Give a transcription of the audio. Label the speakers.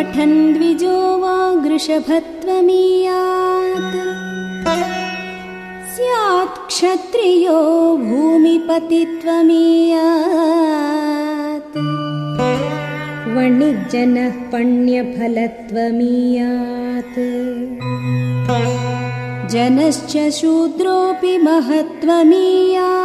Speaker 1: पठन् द्विजो वा गृषभत्वमीयात् स्यात् क्षत्रियो भूमिपतित्वमीयात्। वणिजनः पण्यफलत्वमीयात्। जनश्च शूद्रोऽपि महत्त्वमीयात्।